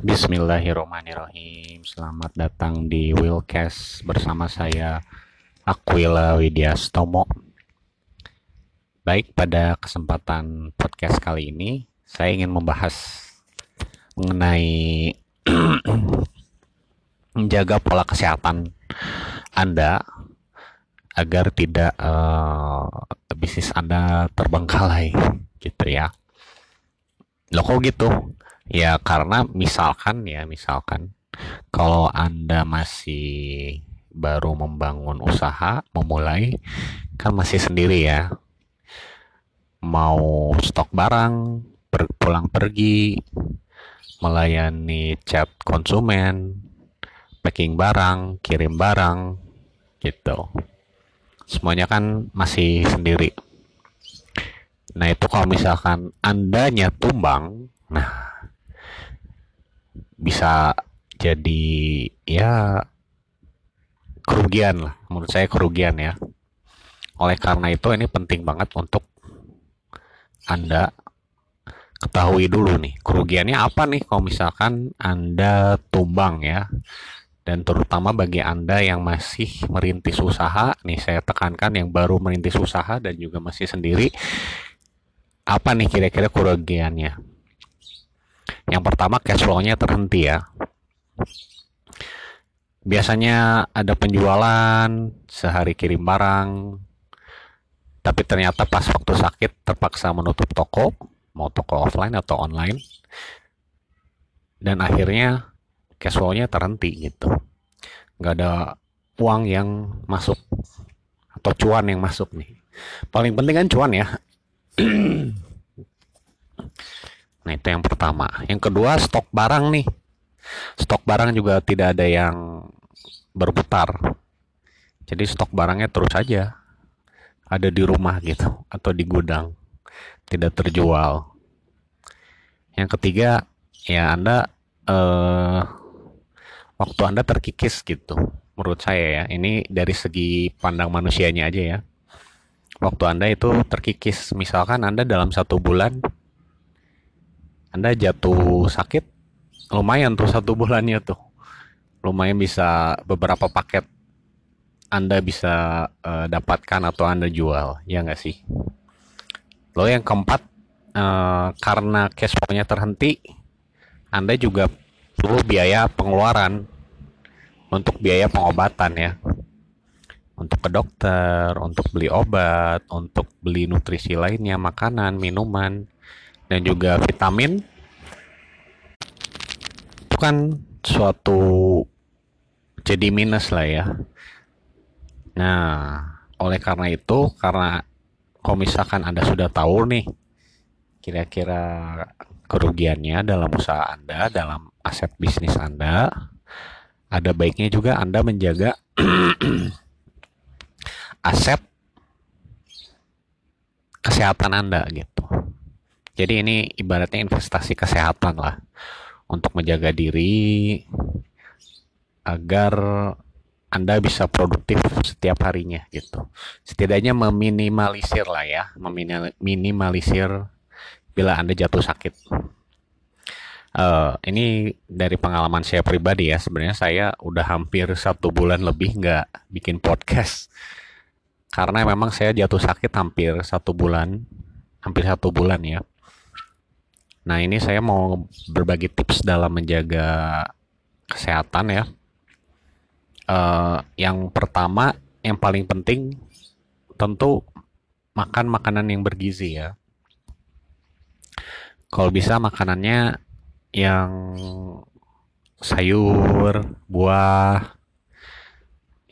Bismillahirrahmanirrahim. Selamat datang di Willcast bersama saya Aquila Widyastomo. Baik, pada kesempatan podcast kali ini saya ingin membahas mengenai menjaga pola kesehatan Anda agar tidak uh, bisnis Anda terbengkalai gitu ya. Loh kok gitu? Ya karena misalkan ya misalkan kalau Anda masih baru membangun usaha, memulai kan masih sendiri ya. Mau stok barang, pulang pergi, melayani chat konsumen, packing barang, kirim barang gitu. Semuanya kan masih sendiri. Nah, itu kalau misalkan Andanya tumbang, nah bisa jadi ya kerugian lah. Menurut saya kerugian ya. Oleh karena itu ini penting banget untuk anda ketahui dulu nih kerugiannya apa nih kalau misalkan anda tumbang ya. Dan terutama bagi anda yang masih merintis usaha nih saya tekankan yang baru merintis usaha dan juga masih sendiri apa nih kira-kira kerugiannya yang pertama cash flow-nya terhenti ya. Biasanya ada penjualan, sehari kirim barang, tapi ternyata pas waktu sakit terpaksa menutup toko, mau toko offline atau online, dan akhirnya cash flow-nya terhenti gitu. Nggak ada uang yang masuk atau cuan yang masuk nih. Paling penting kan cuan ya. Nah, itu yang pertama. Yang kedua, stok barang nih. Stok barang juga tidak ada yang berputar. Jadi stok barangnya terus saja ada di rumah gitu atau di gudang. Tidak terjual. Yang ketiga, ya Anda eh, waktu Anda terkikis gitu. Menurut saya ya, ini dari segi pandang manusianya aja ya. Waktu Anda itu terkikis, misalkan Anda dalam satu bulan anda jatuh sakit, lumayan tuh satu bulannya tuh. Lumayan bisa beberapa paket Anda bisa uh, dapatkan atau Anda jual, ya nggak sih? Lalu yang keempat, uh, karena cash flow-nya terhenti, Anda juga perlu biaya pengeluaran untuk biaya pengobatan ya. Untuk ke dokter, untuk beli obat, untuk beli nutrisi lainnya, makanan, minuman, dan juga vitamin itu kan suatu jadi minus lah ya. Nah, oleh karena itu, karena kalau misalkan Anda sudah tahu nih, kira-kira kerugiannya dalam usaha Anda, dalam aset bisnis Anda, ada baiknya juga Anda menjaga aset kesehatan Anda gitu. Jadi ini ibaratnya investasi kesehatan lah untuk menjaga diri agar Anda bisa produktif setiap harinya gitu. Setidaknya meminimalisir lah ya, meminimalisir bila Anda jatuh sakit. Uh, ini dari pengalaman saya pribadi ya, sebenarnya saya udah hampir satu bulan lebih nggak bikin podcast karena memang saya jatuh sakit hampir satu bulan, hampir satu bulan ya. Nah, ini saya mau berbagi tips dalam menjaga kesehatan ya. Uh, yang pertama, yang paling penting tentu makan makanan yang bergizi ya. Kalau bisa makanannya yang sayur, buah,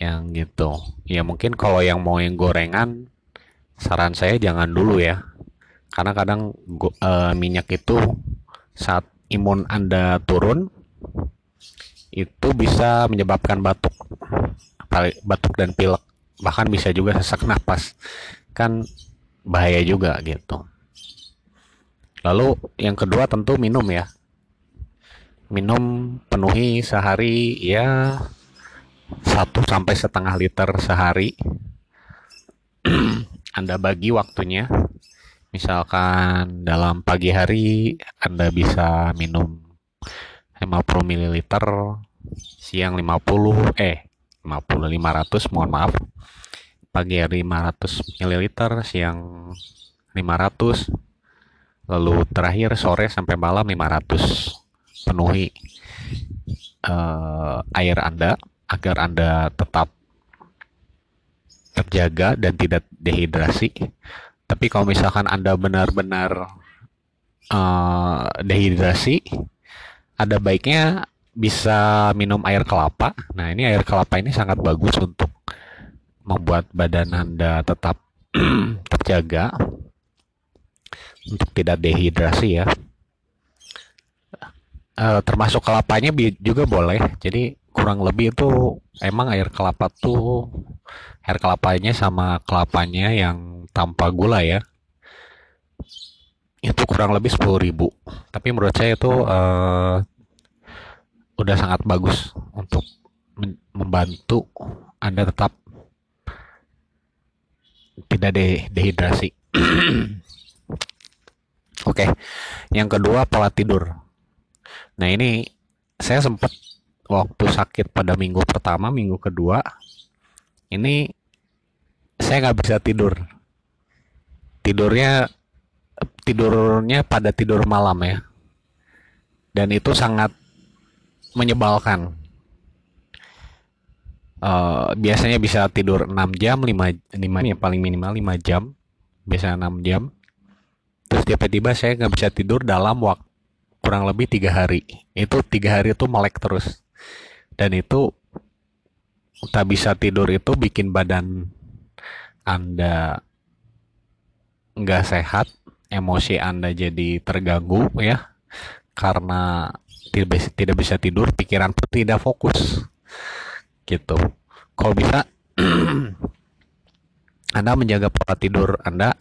yang gitu. Ya mungkin kalau yang mau yang gorengan, saran saya jangan dulu ya karena kadang uh, minyak itu saat imun Anda turun itu bisa menyebabkan batuk. Batuk dan pilek. Bahkan bisa juga sesak napas. Kan bahaya juga gitu. Lalu yang kedua tentu minum ya. Minum penuhi sehari ya satu sampai setengah liter sehari. Anda bagi waktunya Misalkan dalam pagi hari Anda bisa minum 50 ml siang 50 eh 50 500 mohon maaf pagi hari 500 ml siang 500 lalu terakhir sore sampai malam 500 penuhi uh, air Anda agar Anda tetap terjaga dan tidak dehidrasi. Tapi kalau misalkan Anda benar-benar uh, dehidrasi, ada baiknya bisa minum air kelapa. Nah, ini air kelapa ini sangat bagus untuk membuat badan Anda tetap terjaga untuk tidak dehidrasi ya. Uh, termasuk kelapanya juga boleh. Jadi kurang lebih itu emang air kelapa tuh air kelapanya sama kelapanya yang tanpa gula ya. Itu kurang lebih 10.000 tapi menurut saya itu uh, udah sangat bagus untuk membantu anda tetap tidak de dehidrasi. Oke okay. yang kedua pola tidur. Nah ini saya sempat waktu sakit pada minggu pertama minggu kedua ini saya nggak bisa tidur. Tidurnya tidurnya pada tidur malam ya. Dan itu sangat menyebalkan. Uh, biasanya bisa tidur 6 jam 5 5 ya paling minimal 5 jam biasanya 6 jam. Terus tiba-tiba saya nggak bisa tidur dalam waktu kurang lebih tiga hari. Itu tiga hari itu melek terus dan itu tak bisa tidur itu bikin badan anda nggak sehat emosi Anda jadi terganggu ya karena tidak bisa, tidur, pikiran pun tidak fokus. Gitu. Kalau bisa Anda menjaga pola tidur Anda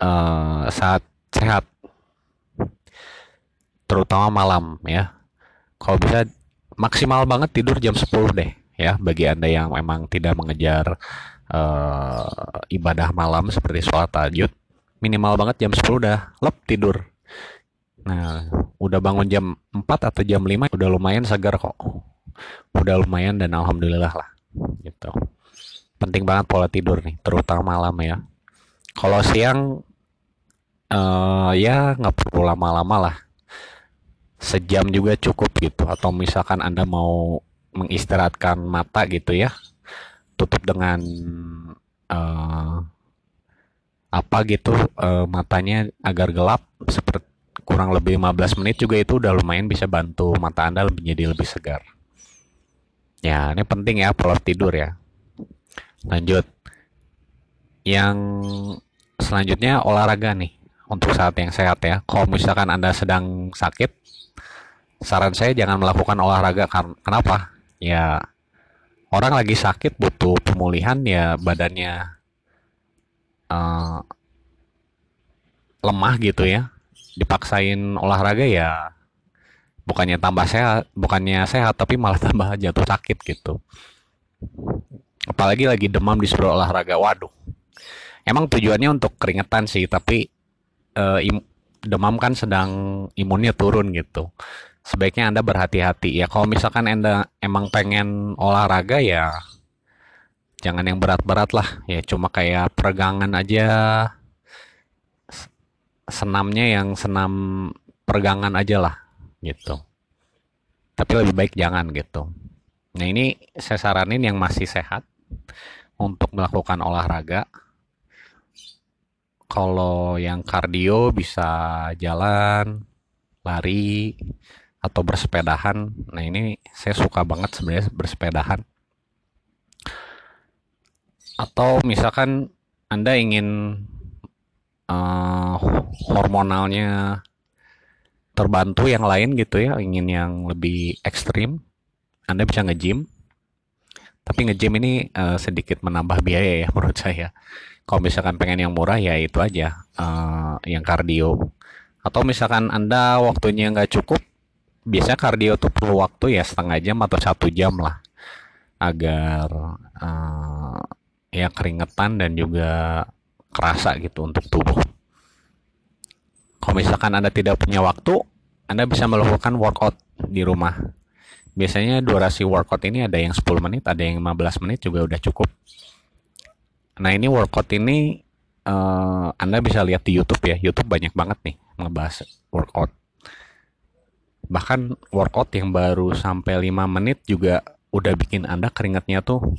uh, saat sehat terutama malam ya. Kalau bisa maksimal banget tidur jam 10 deh ya bagi Anda yang memang tidak mengejar uh, ibadah malam seperti sholat tahajud minimal banget jam 10 udah lep tidur. Nah, udah bangun jam 4 atau jam 5 udah lumayan segar kok. Udah lumayan dan alhamdulillah lah. Gitu. Penting banget pola tidur nih, terutama malam ya. Kalau siang uh, ya nggak perlu lama-lama lah. Sejam juga cukup gitu. Atau misalkan Anda mau mengistirahatkan mata gitu ya. Tutup dengan uh, apa gitu uh, matanya agar gelap seperti kurang lebih 15 menit juga itu udah lumayan bisa bantu mata Anda lebih jadi lebih segar. Ya, ini penting ya pola tidur ya. Lanjut. Yang selanjutnya olahraga nih untuk saat yang sehat ya. Kalau misalkan Anda sedang sakit, saran saya jangan melakukan olahraga kenapa? Ya orang lagi sakit butuh pemulihan ya badannya uh, lemah gitu ya dipaksain olahraga ya bukannya tambah sehat bukannya sehat tapi malah tambah jatuh sakit gitu apalagi lagi demam disuruh olahraga waduh emang tujuannya untuk keringetan sih tapi uh, im demam kan sedang imunnya turun gitu. Sebaiknya anda berhati-hati. Ya kalau misalkan anda emang pengen olahraga ya jangan yang berat-berat lah. Ya cuma kayak peregangan aja. Senamnya yang senam peregangan aja lah gitu. Tapi lebih baik jangan gitu. Nah ini saya saranin yang masih sehat untuk melakukan olahraga kalau yang kardio bisa jalan lari atau bersepedahan nah ini saya suka banget sebenarnya bersepedahan atau misalkan Anda ingin uh, hormonalnya terbantu yang lain gitu ya, ingin yang lebih ekstrim, Anda bisa nge-gym. Tapi nge-gym ini uh, sedikit menambah biaya ya menurut saya. Kalau misalkan pengen yang murah ya itu aja, uh, yang kardio. Atau misalkan Anda waktunya nggak cukup, biasanya kardio tuh perlu waktu ya setengah jam atau satu jam lah agar uh, ya keringetan dan juga kerasa gitu untuk tubuh. Kalau misalkan Anda tidak punya waktu, Anda bisa melakukan workout di rumah. Biasanya durasi workout ini ada yang 10 menit, ada yang 15 menit juga udah cukup. Nah ini workout ini uh, Anda bisa lihat di YouTube ya. YouTube banyak banget nih ngebahas workout. Bahkan workout yang baru sampai 5 menit juga udah bikin Anda keringatnya tuh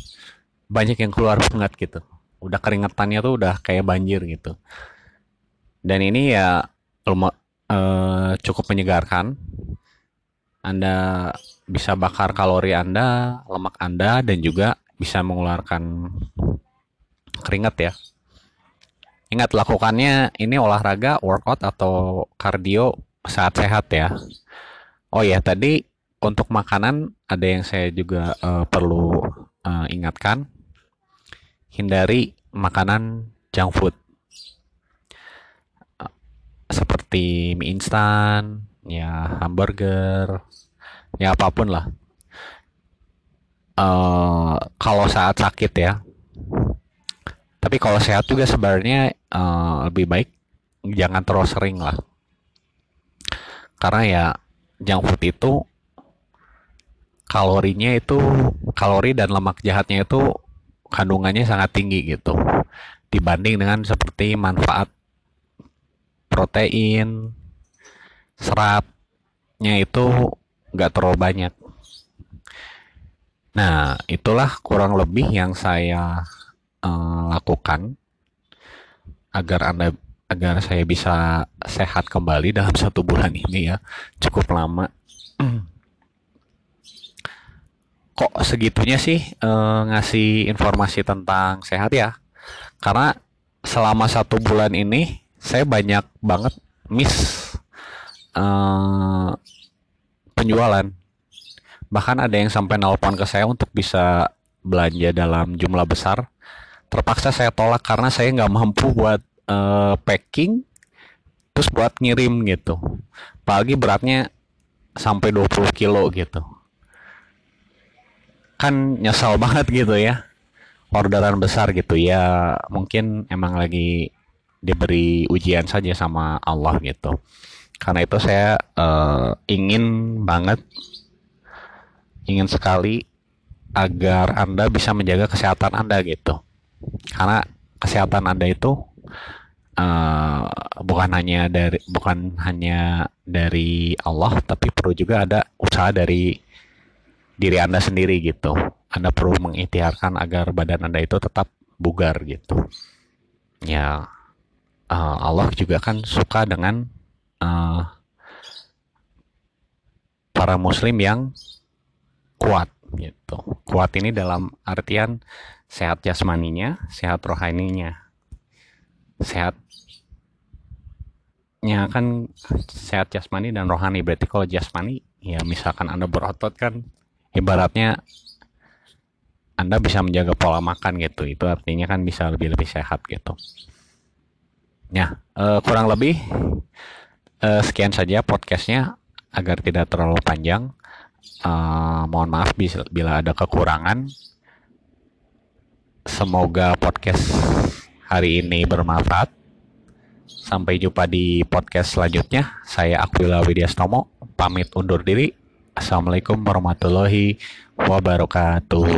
banyak yang keluar banget gitu. Udah keringetannya tuh udah kayak banjir gitu. Dan ini ya uh, cukup menyegarkan. Anda bisa bakar kalori Anda, lemak Anda, dan juga bisa mengeluarkan keringat ya. Ingat lakukannya ini olahraga, workout atau kardio saat sehat ya. Oh ya tadi untuk makanan ada yang saya juga uh, perlu uh, ingatkan. Hindari makanan junk food seperti mie instan, ya hamburger, ya apa pun lah. Uh, kalau saat sakit ya, tapi kalau sehat juga sebenarnya uh, lebih baik jangan terlalu sering lah. Karena ya junk food itu kalorinya itu kalori dan lemak jahatnya itu kandungannya sangat tinggi gitu. Dibanding dengan seperti manfaat protein seratnya itu nggak terlalu banyak. Nah itulah kurang lebih yang saya uh, lakukan agar anda agar saya bisa sehat kembali dalam satu bulan ini ya. Cukup lama. Kok segitunya sih uh, ngasih informasi tentang sehat ya? Karena selama satu bulan ini saya banyak banget miss uh, penjualan. Bahkan ada yang sampai nelpon ke saya untuk bisa belanja dalam jumlah besar terpaksa saya tolak karena saya nggak mampu buat uh, packing terus buat ngirim gitu. Apalagi beratnya sampai 20 kilo gitu. Kan nyesal banget gitu ya orderan besar gitu. Ya mungkin emang lagi diberi ujian saja sama Allah gitu. Karena itu saya uh, ingin banget ingin sekali agar Anda bisa menjaga kesehatan Anda gitu karena kesehatan anda itu uh, bukan hanya dari bukan hanya dari Allah tapi perlu juga ada usaha dari diri anda sendiri gitu. Anda perlu mengikhtiarkan agar badan anda itu tetap bugar gitu. Ya uh, Allah juga kan suka dengan uh, para muslim yang kuat gitu. Kuat ini dalam artian sehat jasmaninya, sehat rohaninya. Sehatnya kan sehat jasmani dan rohani. Berarti kalau jasmani, ya misalkan Anda berotot kan ibaratnya Anda bisa menjaga pola makan gitu. Itu artinya kan bisa lebih-lebih sehat gitu. Ya, uh, kurang lebih uh, sekian saja podcastnya agar tidak terlalu panjang. Uh, mohon maaf bila ada kekurangan. Semoga podcast hari ini bermanfaat. Sampai jumpa di podcast selanjutnya. Saya Aquila Widyastomo, pamit undur diri. Assalamualaikum warahmatullahi wabarakatuh.